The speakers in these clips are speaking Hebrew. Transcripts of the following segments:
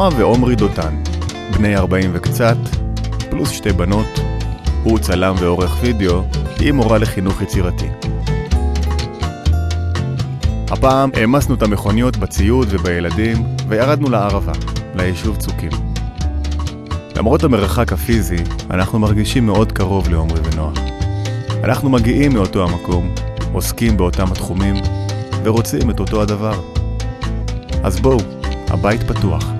נועה ועומרי דותן, בני 40 וקצת, פלוס שתי בנות, הוא צלם ועורך וידאו, היא מורה לחינוך יצירתי. הפעם העמסנו את המכוניות בציוד ובילדים וירדנו לערבה, ליישוב צוקים. למרות המרחק הפיזי, אנחנו מרגישים מאוד קרוב לעומרי ונועה. אנחנו מגיעים מאותו המקום, עוסקים באותם התחומים, ורוצים את אותו הדבר. אז בואו, הבית פתוח.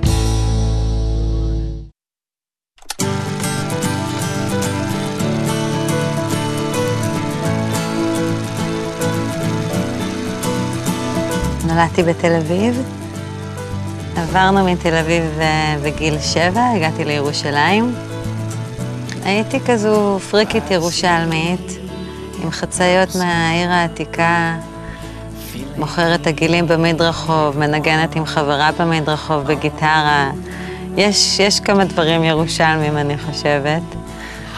נולדתי בתל אביב. עברנו מתל אביב אה, בגיל שבע, הגעתי לירושלים. הייתי כזו פריקית ירושלמית, עם חציות מהעיר העתיקה, מוכרת עגילים במדרחוב, מנגנת עם חברה במדרחוב בגיטרה. יש, יש כמה דברים ירושלמים, אני חושבת.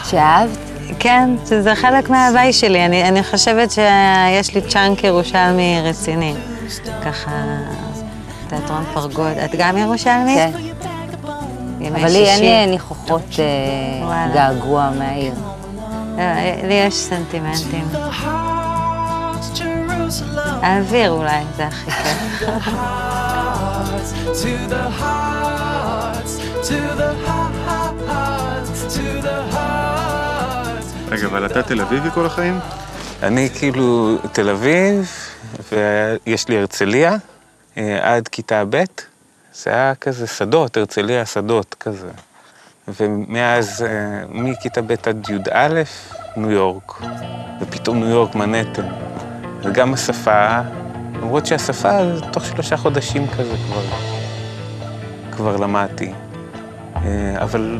שאהבת? כן, זה חלק מההוואי שלי. אני, אני חושבת שיש לי צ'אנק ירושלמי רציני. ככה, תיאטרון פרגוד. את גם ירושלמית? כן. אבל לי אין ניחוחות אה, געגוע מהעיר. לא, לי יש סנטימנטים. האוויר אולי, זה הכי כיף. רגע, אבל אתה תל אביבי כל החיים? אני כאילו תל אביב, ויש לי הרצליה אה, עד כיתה ב', זה היה כזה שדות, הרצליה שדות כזה. ומאז, אה, מכיתה ב' עד י"א, ניו יורק. ופתאום ניו יורק מנהטן. וגם השפה, למרות שהשפה, תוך שלושה חודשים כזה כבר, כבר למדתי. אה, אבל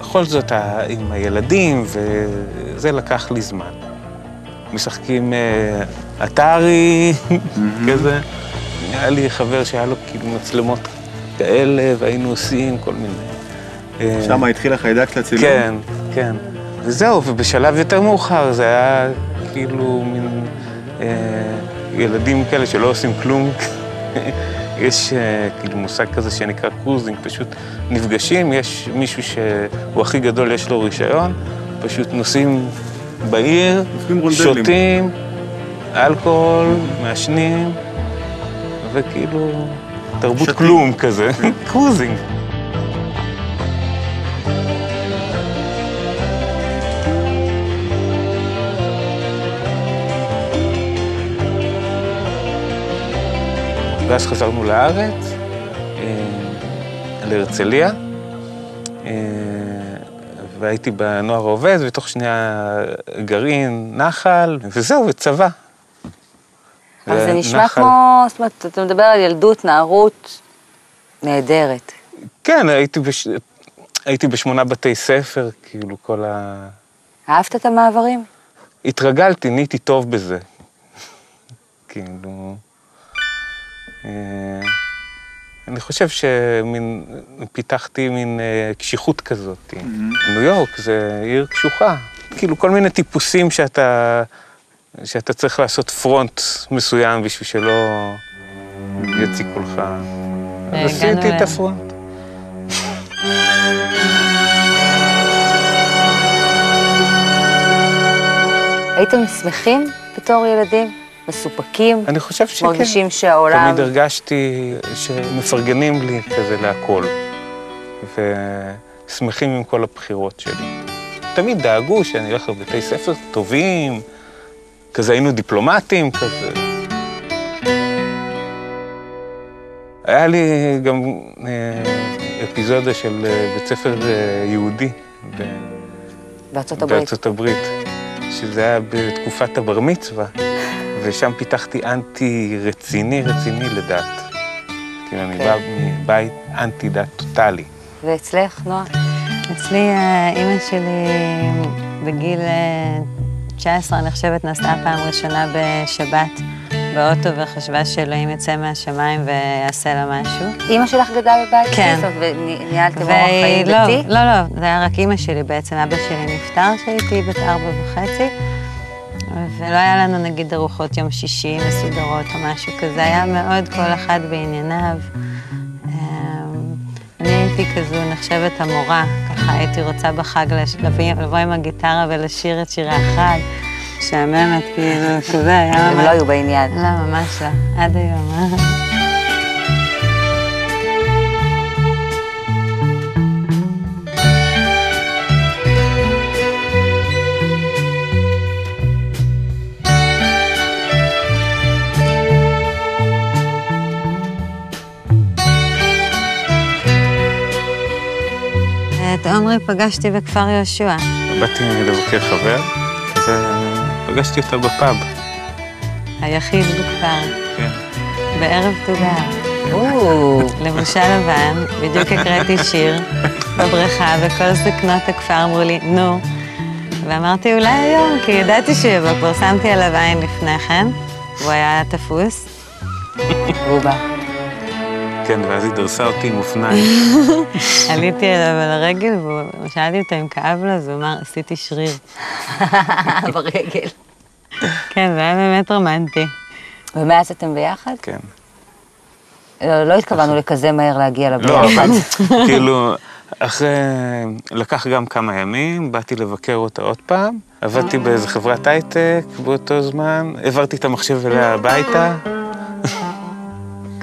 בכל זאת, עם הילדים, וזה לקח לי זמן. משחקים אתרי, כזה. היה לי חבר שהיה לו כאילו מצלמות כאלה, והיינו עושים כל מיני. שם התחיל החיידק לצילום? כן, כן. וזהו, ובשלב יותר מאוחר זה היה כאילו מין אה, ילדים כאלה שלא עושים כלום. יש אה, כאילו מושג כזה שנקרא קרוזינג, פשוט נפגשים, יש מישהו שהוא הכי גדול, יש לו רישיון, פשוט נוסעים בעיר, שותים, אלכוהול, מעשנים, וכאילו תרבות שתים. כלום כזה, קרוזינג. ואז חזרנו לארץ, להרצליה, והייתי בנוער העובד, ותוך שנייה גרעין, נחל, וזהו, וצבא. אבל זה נשמע כמו, זאת אומרת, אתה מדבר על ילדות, נערות נהדרת. כן, הייתי, בש... הייתי בשמונה בתי ספר, כאילו כל ה... אהבת את המעברים? התרגלתי, נהייתי טוב בזה. כאילו... אה, אני חושב שמין, פיתחתי מין אה, קשיחות כזאת. Mm-hmm. ניו יורק זה עיר קשוחה. כאילו כל מיני טיפוסים שאתה, שאתה צריך לעשות פרונט מסוים בשביל שלא יציקו לך. אז עשיתי את הפרונט. הייתם שמחים בתור ילדים? מסופקים? אני חושב שכן. מרגישים שהעולם... תמיד הרגשתי שמפרגנים לי כזה להכל, ושמחים עם כל הבחירות שלי. תמיד דאגו שאני אלך לבתי ספר טובים, כזה היינו דיפלומטים, כזה. היה לי גם אה, אפיזודה של אה, בית ספר אה, יהודי. בארצות הברית. בארצות הברית, שזה היה בתקופת הבר מצווה. ושם פיתחתי אנטי רציני רציני לדת. כאילו, אני בא מבית אנטי דת טוטאלי. ואצלך, נועה? אצלי, אימא שלי בגיל 19, אני חושבת, נסעה פעם ראשונה בשבת באוטו וחשבה שאלוהים יצא מהשמיים ויעשה לה משהו. אימא שלך גדלה בבית? כן. וניהלתם אורח חיים לא, דתי? לא, לא, זה היה רק אימא שלי בעצם. אבא שלי נפטר כשהייתי בת ארבע וחצי. ולא היה לנו נגיד ארוחות יום שישי מסודרות או משהו כזה, היה מאוד כל אחד בענייניו. הייתי כזו נחשבת המורה, ככה הייתי רוצה בחג לבוא עם הגיטרה ולשיר את שירי החג. משעממת, כאילו, כזה, היה ממש... הם לא היו בעניין. לא, ממש לא, עד היום. עומרי פגשתי בכפר יהושע. באתי לבקר חבר, ופגשתי אותה בפאב. היחיד בכפר. כן. בערב תוגר. לבושה לבן, בדיוק הקראתי שיר בבריכה, וכל זקנות הכפר אמרו לי, נו. ואמרתי, אולי היום, כי ידעתי שיבוא, כבר שמתי עליו עין לפני כן, והוא היה תפוס. והוא בא. כן, ואז היא דרסה אותי עם אופניים. עליתי אליו על הרגל, ושאלתי אותו אם כאב לו, אז הוא אמר, עשיתי שריר. ברגל. כן, זה היה באמת רומנטי. ומאז אתם ביחד? כן. לא, לא התכוונו לכזה מהר להגיע לביחד. לא, אבל כאילו, אחרי... לקח גם כמה ימים, באתי לבקר אותה עוד פעם, עבדתי באיזה חברת הייטק באותו זמן, העברתי את המחשב אליה הביתה.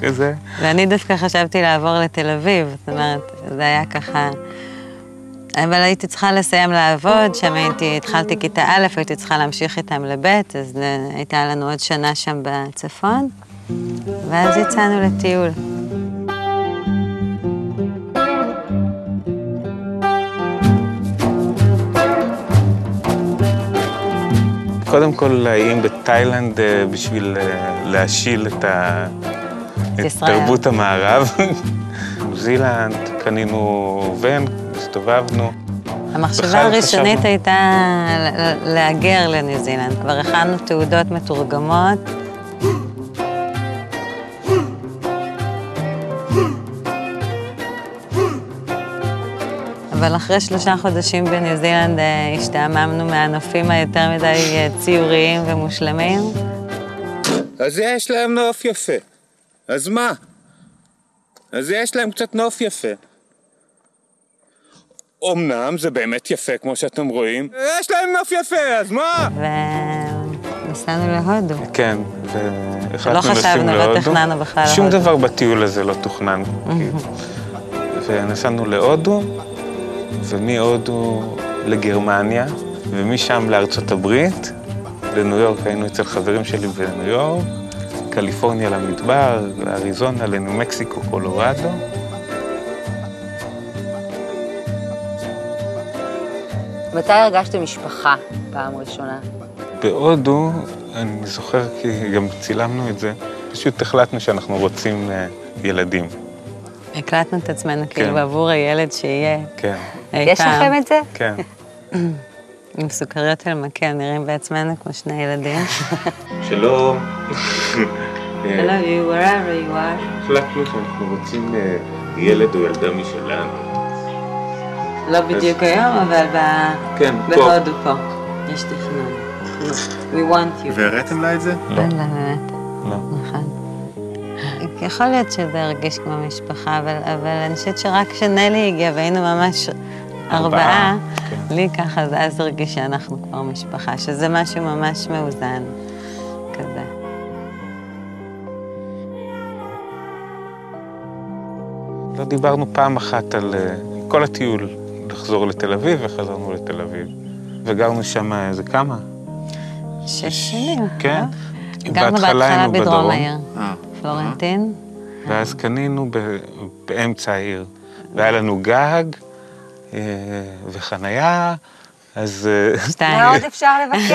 כזה. ואני דווקא חשבתי לעבור לתל אביב, זאת אומרת, זה היה ככה... אבל הייתי צריכה לסיים לעבוד, שם הייתי, התחלתי כיתה א', הייתי צריכה להמשיך איתם לב', אז הייתה לנו עוד שנה שם בצפון, ואז יצאנו לטיול. קודם כל, האם בתאילנד אה, בשביל אה, להשיל את ה... את תרבות המערב. ניו זילנד, קנינו ון, הסתובבנו. המחשבה הראשונית הייתה להגר לניו זילנד. כבר הכנו תעודות מתורגמות. אבל אחרי שלושה חודשים בניו זילנד אה, השתעממנו מהנופים היותר מדי אה, ציוריים ומושלמים. אז יש להם נוף יפה. אז מה? אז יש להם קצת נוף יפה. אמנם זה באמת יפה, כמו שאתם רואים. יש להם נוף יפה, אז מה? ונסענו להודו. כן, והחלטנו לשים להודו. לא תכננו בכלל שום דבר בטיול הזה לא תוכנן. ונסענו להודו, ומהודו לגרמניה, ומשם לארצות הברית, לניו יורק, היינו אצל חברים שלי בניו יורק. קליפורניה למדבר, לאריזונה, לניו מקסיקו, קולורדו. מתי הרגשתם משפחה פעם ראשונה? בהודו, אני זוכר כי גם צילמנו את זה, פשוט החלטנו שאנחנו רוצים אה, ילדים. הקלטנו את עצמנו כאילו כן. בעבור הילד שיהיה. כן. יש לכם את זה? כן. עם סוכריות על מקל, נראים בעצמנו כמו שני ילדים. שלום. Hello you, wherever you are. החלטנו שאנחנו רוצים אה, ילד או ילדה משלנו. לא בדיוק היום, אבל כן, בהודו פה. יש תכנון. We want you. והראיתם לה את זה? לא. לא, באמת. לא. נכון. יכול להיות שזה הרגיש כמו משפחה, אבל, אבל אני חושבת שרק כשנלי הגיע והיינו ממש ארבעה, כן. לי ככה, אז הרגיש שאנחנו כבר משפחה, שזה משהו ממש מאוזן דיברנו פעם אחת על אה, כל הטיול, לחזור לתל אביב, וחזרנו לתל אביב. וגרנו שם איזה כמה? שש שנים. כן. גרנו בהתחלה בדרום העיר, אה. פלורנטין. ואז קנינו באמצע העיר, והיה לנו גג אה, וחנייה, אז... שתיים. מה עוד אפשר לבקש?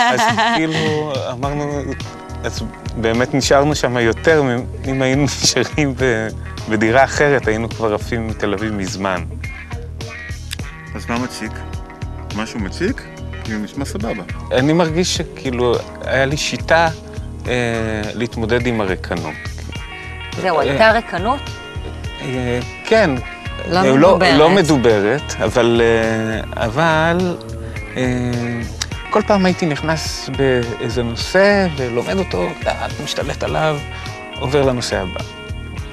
אז כאילו אמרנו, אז באמת נשארנו שם יותר, אם היינו נשארים בדירה אחרת, היינו כבר עפים מתל אביב מזמן. אז מה מציק? משהו מציק? כאילו נשמע סבבה. אני מרגיש שכאילו, היה לי שיטה אה, להתמודד עם הריקנות. זהו, אה, הייתה ריקנות? אה, כן. לא אה, לא מדוברת. לא מדוברת, אבל... אה, אבל... אה, כל פעם הייתי נכנס באיזה נושא ולומד אותו, משתלט עליו, עובר לנושא הבא.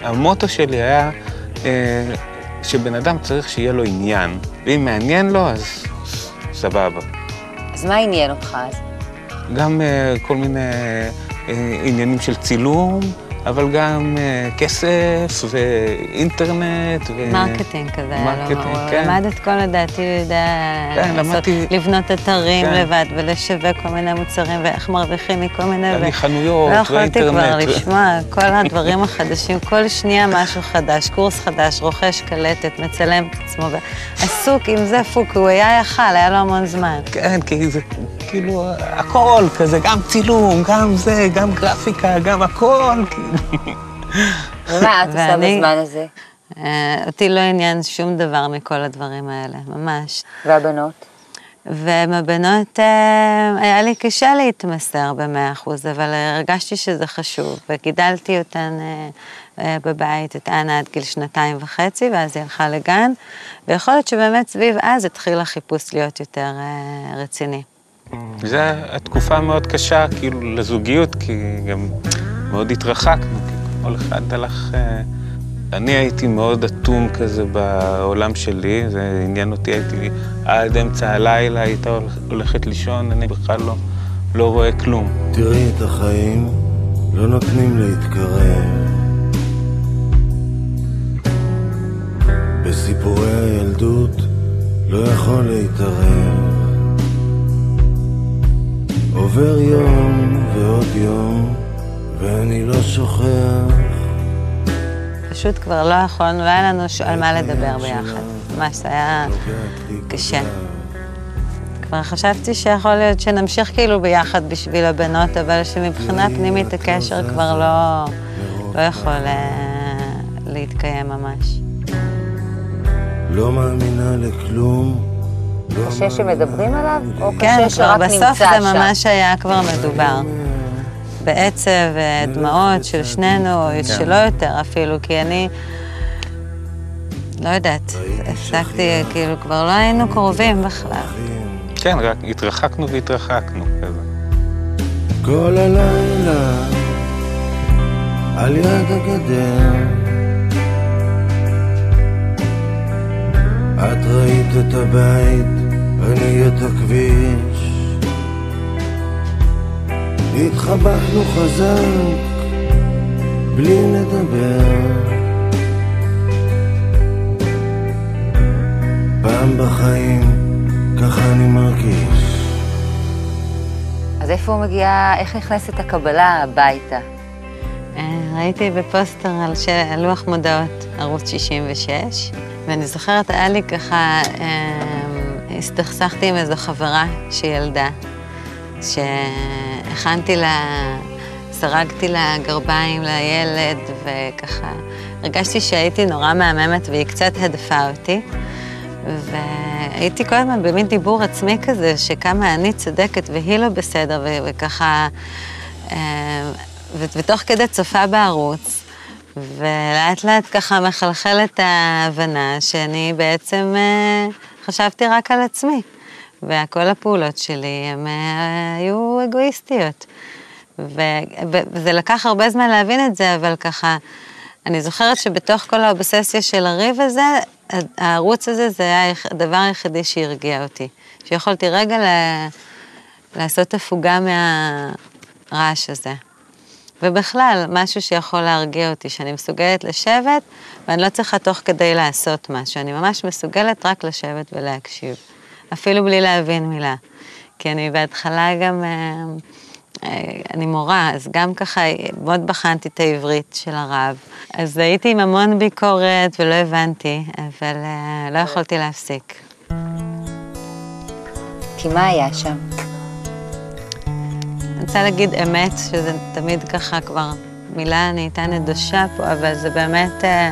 המוטו שלי היה אה, שבן אדם צריך שיהיה לו עניין, ואם מעניין לו, אז סבבה. אז מה עניין אותך אז? גם uh, כל מיני uh, עניינים של צילום, אבל גם uh, כסף ואינטרנט. ו... מרקטינג כזה. marketing, לא, כן. למד את כל לדעתי, יודע כן, לעשות, למדתי... לבנות אתרים כן. לבד ולשווק כל מיני מוצרים ואיך מרוויחים מכל מיני... אני ו... חנויות ואינטרנט. לא יכולתי כבר לשמוע כל הדברים החדשים, כל שנייה משהו חדש, קורס חדש, רוכש קלטת, מצלם את עצמו, עסוק עם זה פוק, הוא היה יכל, היה לו המון זמן. כן, כי זה כאילו הכל כזה, גם צילום, גם זה, גם גרפיקה, גם הכל, כאילו. ומה את עושה בזמן הזה? אה, אותי לא עניין שום דבר מכל הדברים האלה, ממש. והבנות? ועם הבנות אה, היה לי קשה להתמסר במאה אחוז, אבל הרגשתי שזה חשוב, וגידלתי אותן אה, בבית, את אנה עד גיל שנתיים וחצי, ואז היא הלכה לגן, ויכול להיות שבאמת סביב אז התחיל החיפוש להיות יותר רציני. זו התקופה מאוד קשה, כאילו, לזוגיות, כי גם מאוד התרחקנו, כי כל אחד הלך... אה, אני הייתי מאוד אטום כזה בעולם שלי, זה עניין אותי, הייתי עד אמצע הלילה, הייתה הולכת לישון, אני בכלל לא, לא רואה כלום. תראי את החיים, לא נותנים להתקרב. בסיפורי הילדות לא יכול להתערב. עובר יום ועוד יום, ואני לא שוכח. פשוט כבר לא יכולנו, לא היה לנו על מה לדבר ביחד. ממש, זה היה קשה. כבר חשבתי שיכול להיות שנמשיך כאילו ביחד בשביל הבנות, אבל שמבחינה פנימית הקשר כבר לא, לא יכול אה, להתקיים ממש. לא מאמינה לכלום. קשה שמדברים עליו, או כן, קשה שרק נמצא שם? כן, בסוף זה ממש היה כבר מדובר. בעצב, דמעות של שנינו, או כן. שלא יותר אפילו, כי אני... לא יודעת, הפסקתי, כאילו, כבר לא היינו קרובים בכלל. כן, רק התרחקנו והתרחקנו, כזה. כל הלילה על יד הגדר את ראית את הבית, אני את הכביש. התחבקנו חזק, בלי לדבר. פעם בחיים, ככה אני מרגיש. אז איפה הוא מגיע, איך נכנסת הקבלה הביתה? אה, ראיתי בפוסטר על לוח מודעות, ערוץ 66, ואני זוכרת, היה לי ככה, אה, הסתכסכתי עם איזו חברה שילדה, שהכנתי לה, סרגתי לה גרביים לילד, וככה, הרגשתי שהייתי נורא מהממת והיא קצת הדפה אותי. והייתי כל הזמן במין דיבור עצמי כזה, שכמה אני צודקת והיא לא בסדר, וככה, אה, ותוך כדי צופה בערוץ, ולאט לאט ככה מחלחלת ההבנה שאני בעצם אה, חשבתי רק על עצמי, וכל הפעולות שלי הן אה, היו אגואיסטיות. וזה לקח הרבה זמן להבין את זה, אבל ככה, אני זוכרת שבתוך כל האובססיה של הריב הזה, הערוץ הזה זה היה הדבר היחידי שהרגיע אותי. שיכולתי רגע ל... לעשות הפוגה מהרעש הזה. ובכלל, משהו שיכול להרגיע אותי, שאני מסוגלת לשבת, ואני לא צריכה תוך כדי לעשות משהו, אני ממש מסוגלת רק לשבת ולהקשיב, אפילו בלי להבין מילה. כי אני בהתחלה גם, אה, אה, אני מורה, אז גם ככה מאוד בחנתי את העברית של הרב. אז הייתי עם המון ביקורת ולא הבנתי, אבל אה, לא יכולתי להפסיק. כי מה היה שם? אני רוצה להגיד אמת, שזה תמיד ככה כבר מילה נהייתה נדושה פה, אבל זה באמת אה,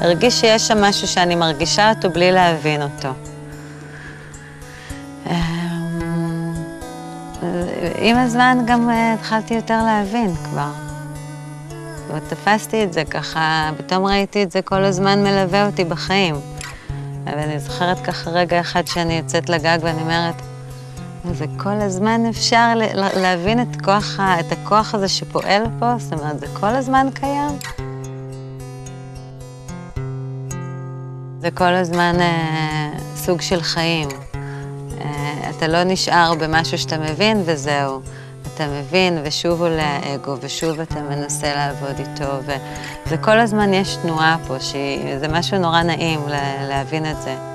הרגיש שיש שם משהו שאני מרגישה אותו בלי להבין אותו. אה, עם הזמן גם אה, התחלתי יותר להבין כבר. ותפסתי את זה ככה, פתאום ראיתי את זה כל הזמן מלווה אותי בחיים. אבל אני זוכרת ככה רגע אחד שאני יוצאת לגג ואני אומרת, זה כל הזמן אפשר להבין את, כוח, את הכוח הזה שפועל פה? זאת אומרת, זה כל הזמן קיים? זה כל הזמן אה, סוג של חיים. אה, אתה לא נשאר במשהו שאתה מבין וזהו. אתה מבין, ושוב עולה האגו, ושוב אתה מנסה לעבוד איתו, וכל הזמן יש תנועה פה, שזה משהו נורא נעים להבין את זה.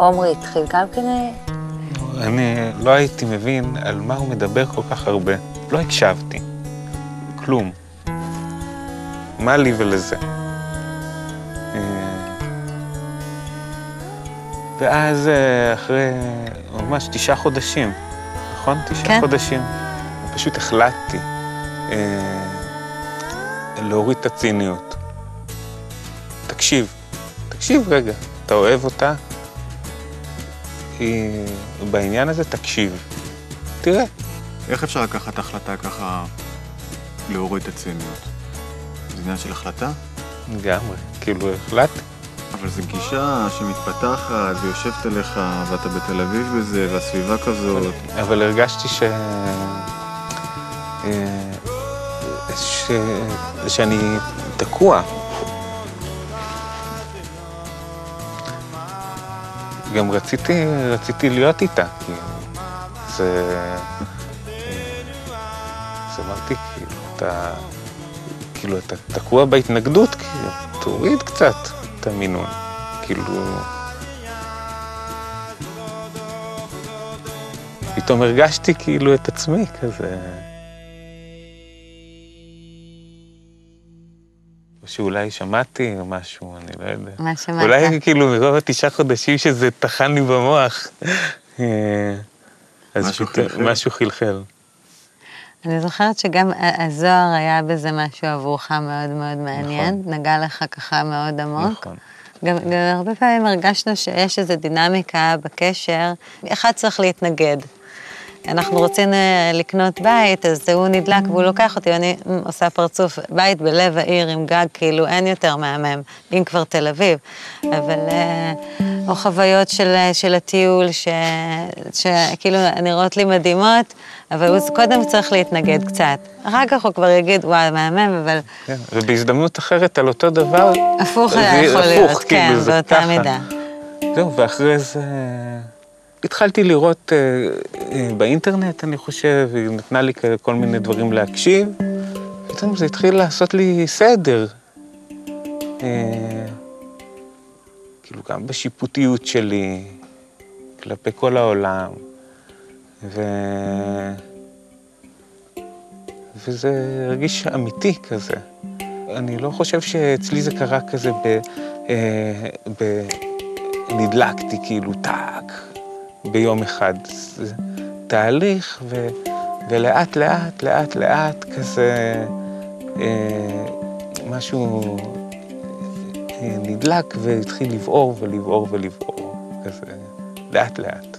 עומרי התחיל גם כן... אני לא הייתי מבין על מה הוא מדבר כל כך הרבה. לא הקשבתי. כלום. מה לי ולזה? אה, ואז אה, אחרי ממש תשעה חודשים, נכון? תשעה כן. חודשים. פשוט החלטתי אה, להוריד את הציניות. תקשיב, תקשיב רגע, אתה אוהב אותה? בעניין הזה תקשיב. תראה. איך אפשר לקחת החלטה ככה להוריד את הציניות? זה עניין של החלטה? לגמרי, כאילו החלטתי. אבל זו גישה שמתפתחת ויושבת עליך, ואתה בתל אביב בזה, והסביבה כזאת. אבל, אבל הרגשתי ש... אה, ש... שאני תקוע. גם רציתי, רציתי להיות איתה, כי זה... אז אמרתי, כאילו, אתה... כאילו, אתה תקוע בהתנגדות, כאילו, תוריד קצת. את המינון. כאילו... פתאום הרגשתי כאילו את עצמי כזה. שאולי שמעתי או משהו, אני לא יודע. מה שמעת? אולי כאילו מרוב התשעה חודשים שזה טחן לי במוח. אה, אז משהו חלחל. משהו חלחל. אני זוכרת שגם הזוהר היה בזה משהו עבורך מאוד מאוד מעניין, נכון. נגע לך ככה מאוד עמוק. נכון. גם, גם הרבה פעמים הרגשנו שיש איזו דינמיקה בקשר, אחד צריך להתנגד. אנחנו רוצים אה, לקנות בית, אז הוא נדלק והוא לוקח אותי, ואני עושה פרצוף, בית בלב העיר עם גג, כאילו אין יותר מהמם, אם כבר תל אביב. אבל, אה, או חוויות של, של הטיול, שכאילו נראות לי מדהימות, אבל הוא קודם צריך להתנגד קצת. אחר כך הוא כבר יגיד, וואי, מהמם, אבל... כן, ובהזדמנות אחרת על אותו דבר... הפוך היה יכול להיות, כאילו, כן, באותה מידה. זהו, ואחרי זה... התחלתי לראות uh, uh, באינטרנט, אני חושב, היא נתנה לי כל מיני דברים להקשיב. פתאום זה התחיל לעשות לי סדר. Uh, כאילו, גם בשיפוטיות שלי, כלפי כל העולם. ו... וזה הרגיש אמיתי כזה. אני לא חושב שאצלי זה קרה כזה ב... אה, ב... נדלקתי כאילו טאק ביום אחד. זה תהליך, ו... ולאט לאט, לאט לאט כזה אה, משהו אה, נדלק והתחיל לבעור ולבעור ולבעור, כזה לאט לאט.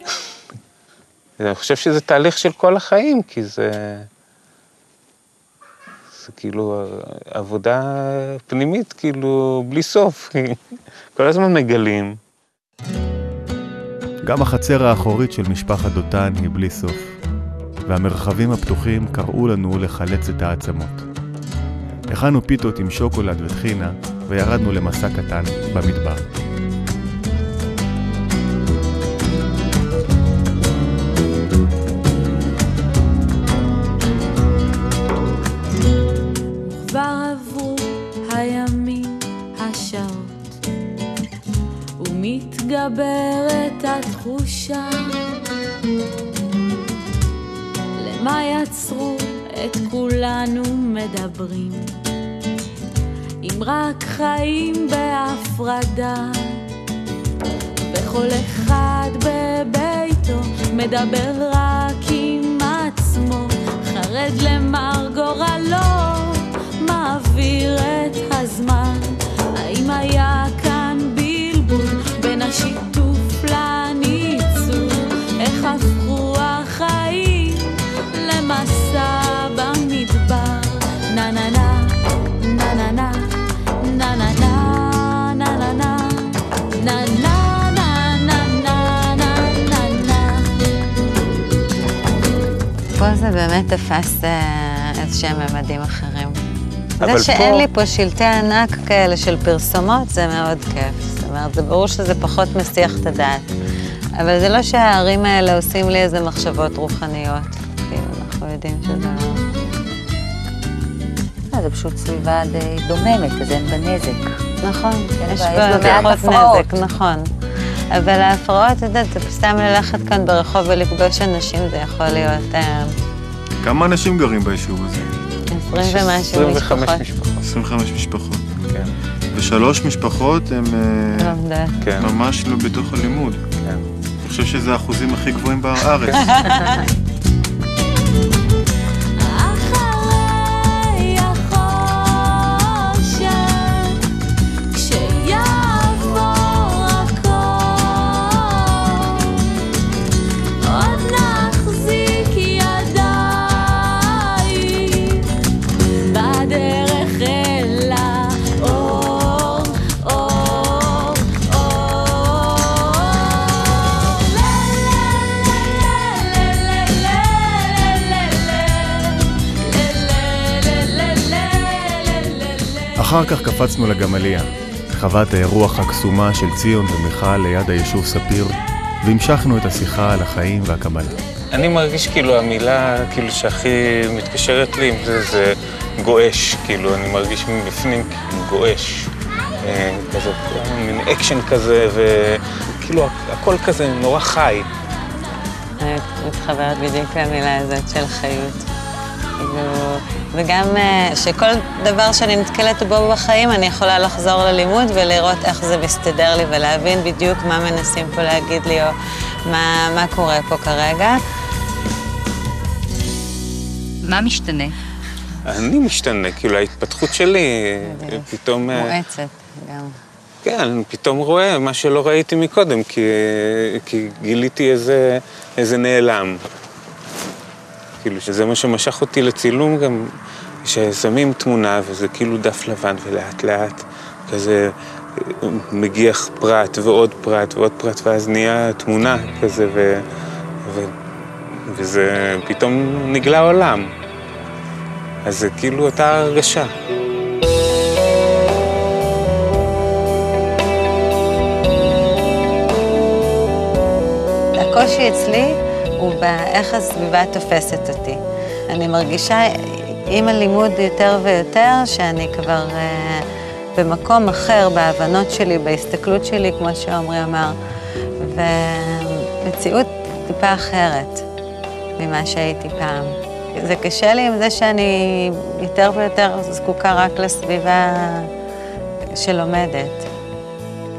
אני חושב שזה תהליך של כל החיים, כי זה... זה כאילו עבודה פנימית, כאילו, בלי סוף. כל הזמן מגלים. גם החצר האחורית של משפחת דותן היא בלי סוף, והמרחבים הפתוחים קראו לנו לחלץ את העצמות. הכנו פיתות עם שוקולד וטחינה, וירדנו למסע קטן במדבר. מדברים. אם רק חיים בהפרדה וכל אחד בביתו מדבר רק עם עצמו חרד למר גורלו מעביר את הזמן. האם היה באמת תפס איזה שהם ממדים אחרים. זה שאין פה... לי פה שלטי ענק כאלה של פרסומות, זה מאוד כיף. זאת אומרת, זה ברור שזה פחות מסיח את הדעת. אבל זה לא שהערים האלה עושים לי איזה מחשבות רוחניות. כאילו, אנחנו יודעים שזה לא... אה, זה פשוט סביבה די דוממת, אז אין בה נזק. נכון, יש בה פחות נזק, נכון. אבל ההפרעות, את יודעת, סתם ללכת כאן ברחוב ולפגוש אנשים, זה יכול להיות... כמה אנשים גרים ביישוב הזה? עשרים ומשהו משפחות. 25 משפחות. 25 משפחות. כן. ושלוש משפחות הן אה, כן. ממש לא בתוך הלימוד. כן. אני חושב שזה האחוזים הכי גבוהים בארץ. אחר כך קפצנו לגמליה, חוות האירוח הקסומה של ציון ומיכל ליד היישוב ספיר, והמשכנו את השיחה על החיים והקבלה. אני מרגיש כאילו המילה כאילו שהכי מתקשרת לי עם זה, זה גועש, כאילו, אני מרגיש מבפנים כאילו גועש. אה, כזה, מין אקשן כזה, וכאילו הכל כזה נורא חי. אני מתחברת בדיוק למילה הזאת של חיות. כאילו, וגם אה, שכל דבר שאני נתקלת בו בחיים, אני יכולה לחזור ללימוד ולראות איך זה מסתדר לי ולהבין בדיוק מה מנסים פה להגיד לי או מה, מה קורה פה כרגע. מה משתנה? אני משתנה, כאילו ההתפתחות שלי פתאום... אה, מואצת גם. כן, אני פתאום רואה מה שלא ראיתי מקודם, כי, כי גיליתי איזה, איזה נעלם. כאילו, שזה מה שמשך אותי לצילום גם, ששמים תמונה וזה כאילו דף לבן ולאט לאט כזה מגיח פרט ועוד פרט ועוד פרט ואז נהיה תמונה כזה ו... ו... וזה פתאום נגלה עולם. אז זה כאילו אותה הרגשה. הקושי אצלי הוא באיך הסביבה תופסת אותי. אני מרגישה עם הלימוד יותר ויותר שאני כבר uh, במקום אחר בהבנות שלי, בהסתכלות שלי, כמו שעמרי אמר, ומציאות טיפה אחרת ממה שהייתי פעם. זה קשה לי עם זה שאני יותר ויותר זקוקה רק לסביבה שלומדת.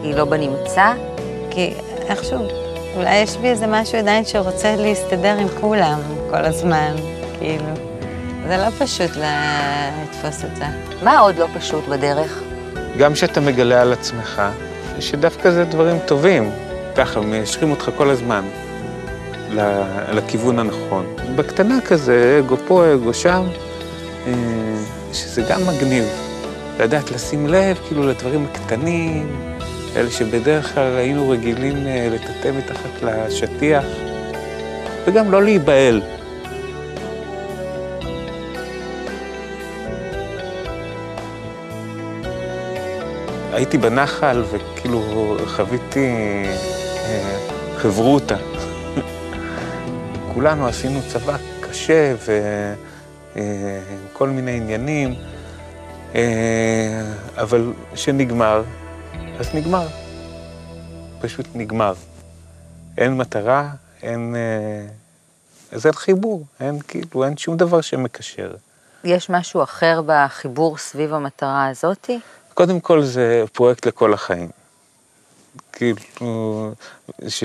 היא לא בנמצא? כי איכשהו אולי יש בי איזה משהו עדיין שרוצה להסתדר עם כולם כל הזמן, כאילו. זה לא פשוט לתפוס את זה. מה עוד לא פשוט בדרך? גם שאתה מגלה על עצמך, שדווקא זה דברים טובים. ככה, מיישרים אותך כל הזמן לכיוון הנכון. בקטנה כזה, אגו פה, אגו שם, אה, שזה גם מגניב. לדעת לשים לב, כאילו, לדברים הקטנים. אלה שבדרך כלל היינו רגילים אה, לטאטא מתחת לשטיח, וגם לא להיבהל. הייתי בנחל וכאילו חוויתי אה, חברותא. כולנו עשינו צבא קשה ועם אה, מיני עניינים, אבל שנגמר, אז נגמר. פשוט נגמר. אין מטרה, אין... אה, אז אין חיבור, אין כאילו, אין שום דבר שמקשר. יש משהו אחר בחיבור סביב המטרה הזאתי? קודם כל זה פרויקט לכל החיים. כאילו, ש,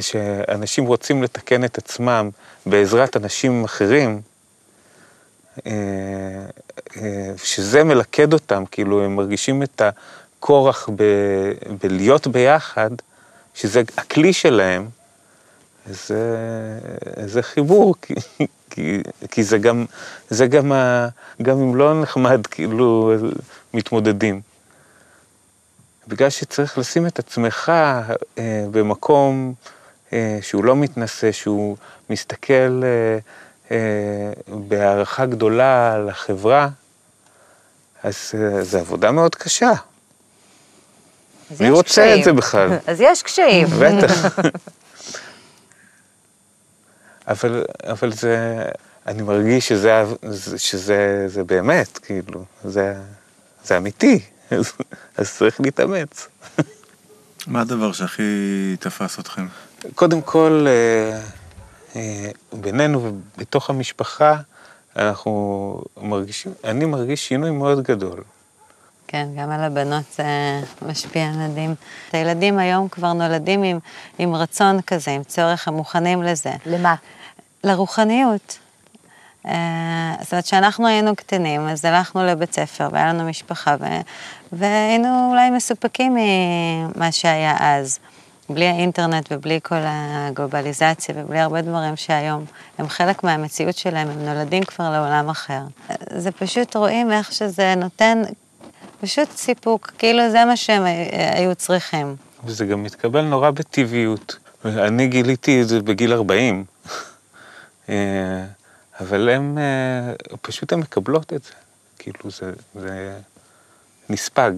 שאנשים רוצים לתקן את עצמם בעזרת אנשים אחרים, אה, אה, שזה מלכד אותם, כאילו, הם מרגישים את ה... כורח ב, בלהיות ביחד, שזה הכלי שלהם, זה, זה חיבור, כי, כי, זה גם, זה גם, ה, גם אם לא נחמד, כאילו, מתמודדים. בגלל שצריך לשים את עצמך אה, במקום אה, שהוא לא מתנשא, שהוא מסתכל אה, אה, בהערכה גדולה על החברה, אז אה, זו עבודה מאוד קשה. מי רוצה קשיים. את זה בכלל? אז יש קשיים. בטח. אבל, אבל זה, אני מרגיש שזה, שזה זה באמת, כאילו, זה, זה אמיתי, אז, אז צריך להתאמץ. מה הדבר שהכי תפס אתכם? קודם כל, אה, אה, בינינו ובתוך המשפחה, אנחנו מרגישים, אני מרגיש שינוי מאוד גדול. כן, גם על הבנות זה משפיע מדהים. הילדים היום כבר נולדים עם, עם רצון כזה, עם צורך, הם מוכנים לזה. למה? לרוחניות. Uh, זאת אומרת, כשאנחנו היינו קטנים, אז הלכנו לבית ספר והיה לנו משפחה, ו... והיינו אולי מסופקים ממה שהיה אז. בלי האינטרנט ובלי כל הגלובליזציה ובלי הרבה דברים שהיום הם חלק מהמציאות שלהם, הם נולדים כבר לעולם אחר. זה פשוט רואים איך שזה נותן פשוט סיפוק, כאילו זה מה שהם היו צריכים. וזה גם מתקבל נורא בטבעיות. אני גיליתי את זה בגיל 40, אה, אבל הם, אה, פשוט הן מקבלות את זה. כאילו זה, זה נספג.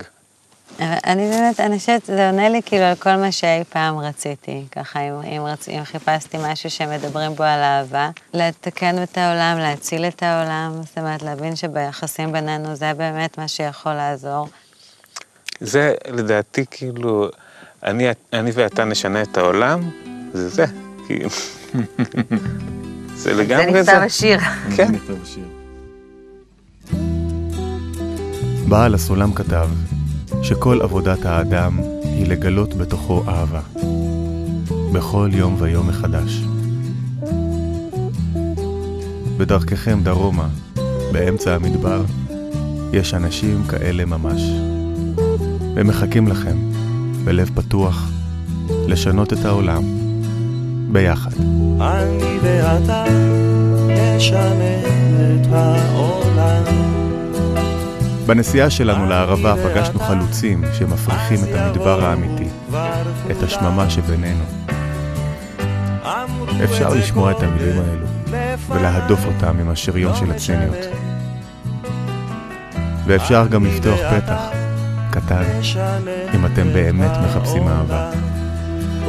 אני באמת, אני חושבת, זה עונה לי כאילו על כל מה שאי פעם רציתי. ככה, אם, אם, רצ... אם חיפשתי משהו שמדברים בו על אהבה, לתקן את העולם, להציל את העולם, זאת אומרת, להבין שביחסים בינינו זה באמת מה שיכול לעזור. זה לדעתי כאילו, אני, אני ואתה נשנה את העולם, זה זה, כאילו. זה לגמרי זה. זה נכתב השיר. כן. בעל הסולם כתב, שכל עבודת האדם היא לגלות בתוכו אהבה, בכל יום ויום מחדש. בדרככם דרומה, באמצע המדבר, יש אנשים כאלה ממש. הם מחכים לכם, בלב פתוח, לשנות את העולם, ביחד. אני ואתה נשנה את העולם. בנסיעה שלנו לערבה פגשנו חלוצים שמפריחים את המדבר האמיתי, את השממה שבינינו. אפשר לשמוע את המילים האלו ולהדוף אותם עם השריון של הציניות. ואפשר גם לפתוח פתח קטן אם אתם באמת מחפשים אהבה,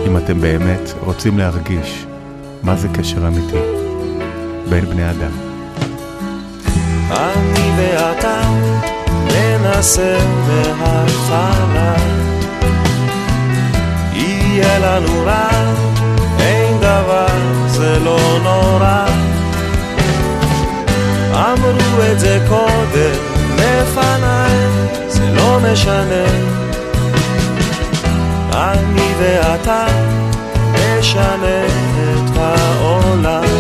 אם אתם באמת רוצים להרגיש מה זה קשר אמיתי בין בני אדם. אני ואתה ננסה מההתחלה. יהיה לנו רע, אין דבר, זה לא נורא. אמרו את זה קודם לפניי, זה לא משנה. אני ואתה נשנה את העולם.